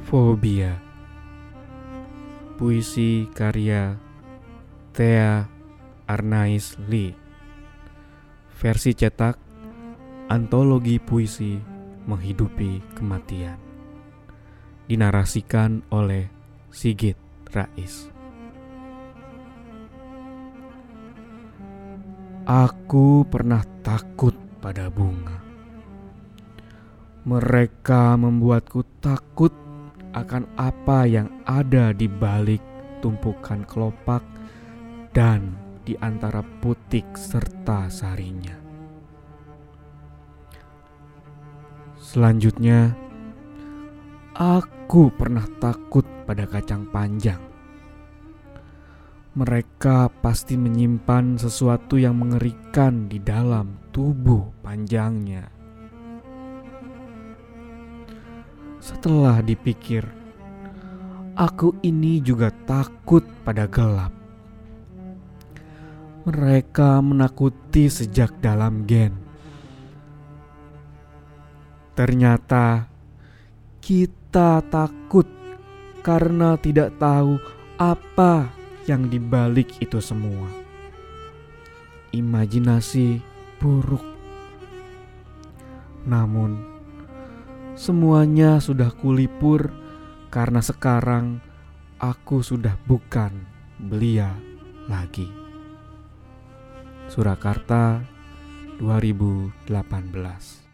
Fobia. Puisi karya Thea Arnais Lee. Versi cetak Antologi Puisi Menghidupi Kematian. Dinarasikan oleh Sigit Rais. Aku pernah takut pada bunga. Mereka membuatku takut akan apa yang ada di balik tumpukan kelopak dan di antara putik serta sarinya. Selanjutnya, aku pernah takut pada kacang panjang. Mereka pasti menyimpan sesuatu yang mengerikan di dalam tubuh panjangnya. Setelah dipikir, aku ini juga takut pada gelap. Mereka menakuti sejak dalam gen. Ternyata kita takut karena tidak tahu apa yang dibalik itu semua. Imajinasi buruk. Namun, Semuanya sudah kulipur karena sekarang aku sudah bukan belia lagi. Surakarta 2018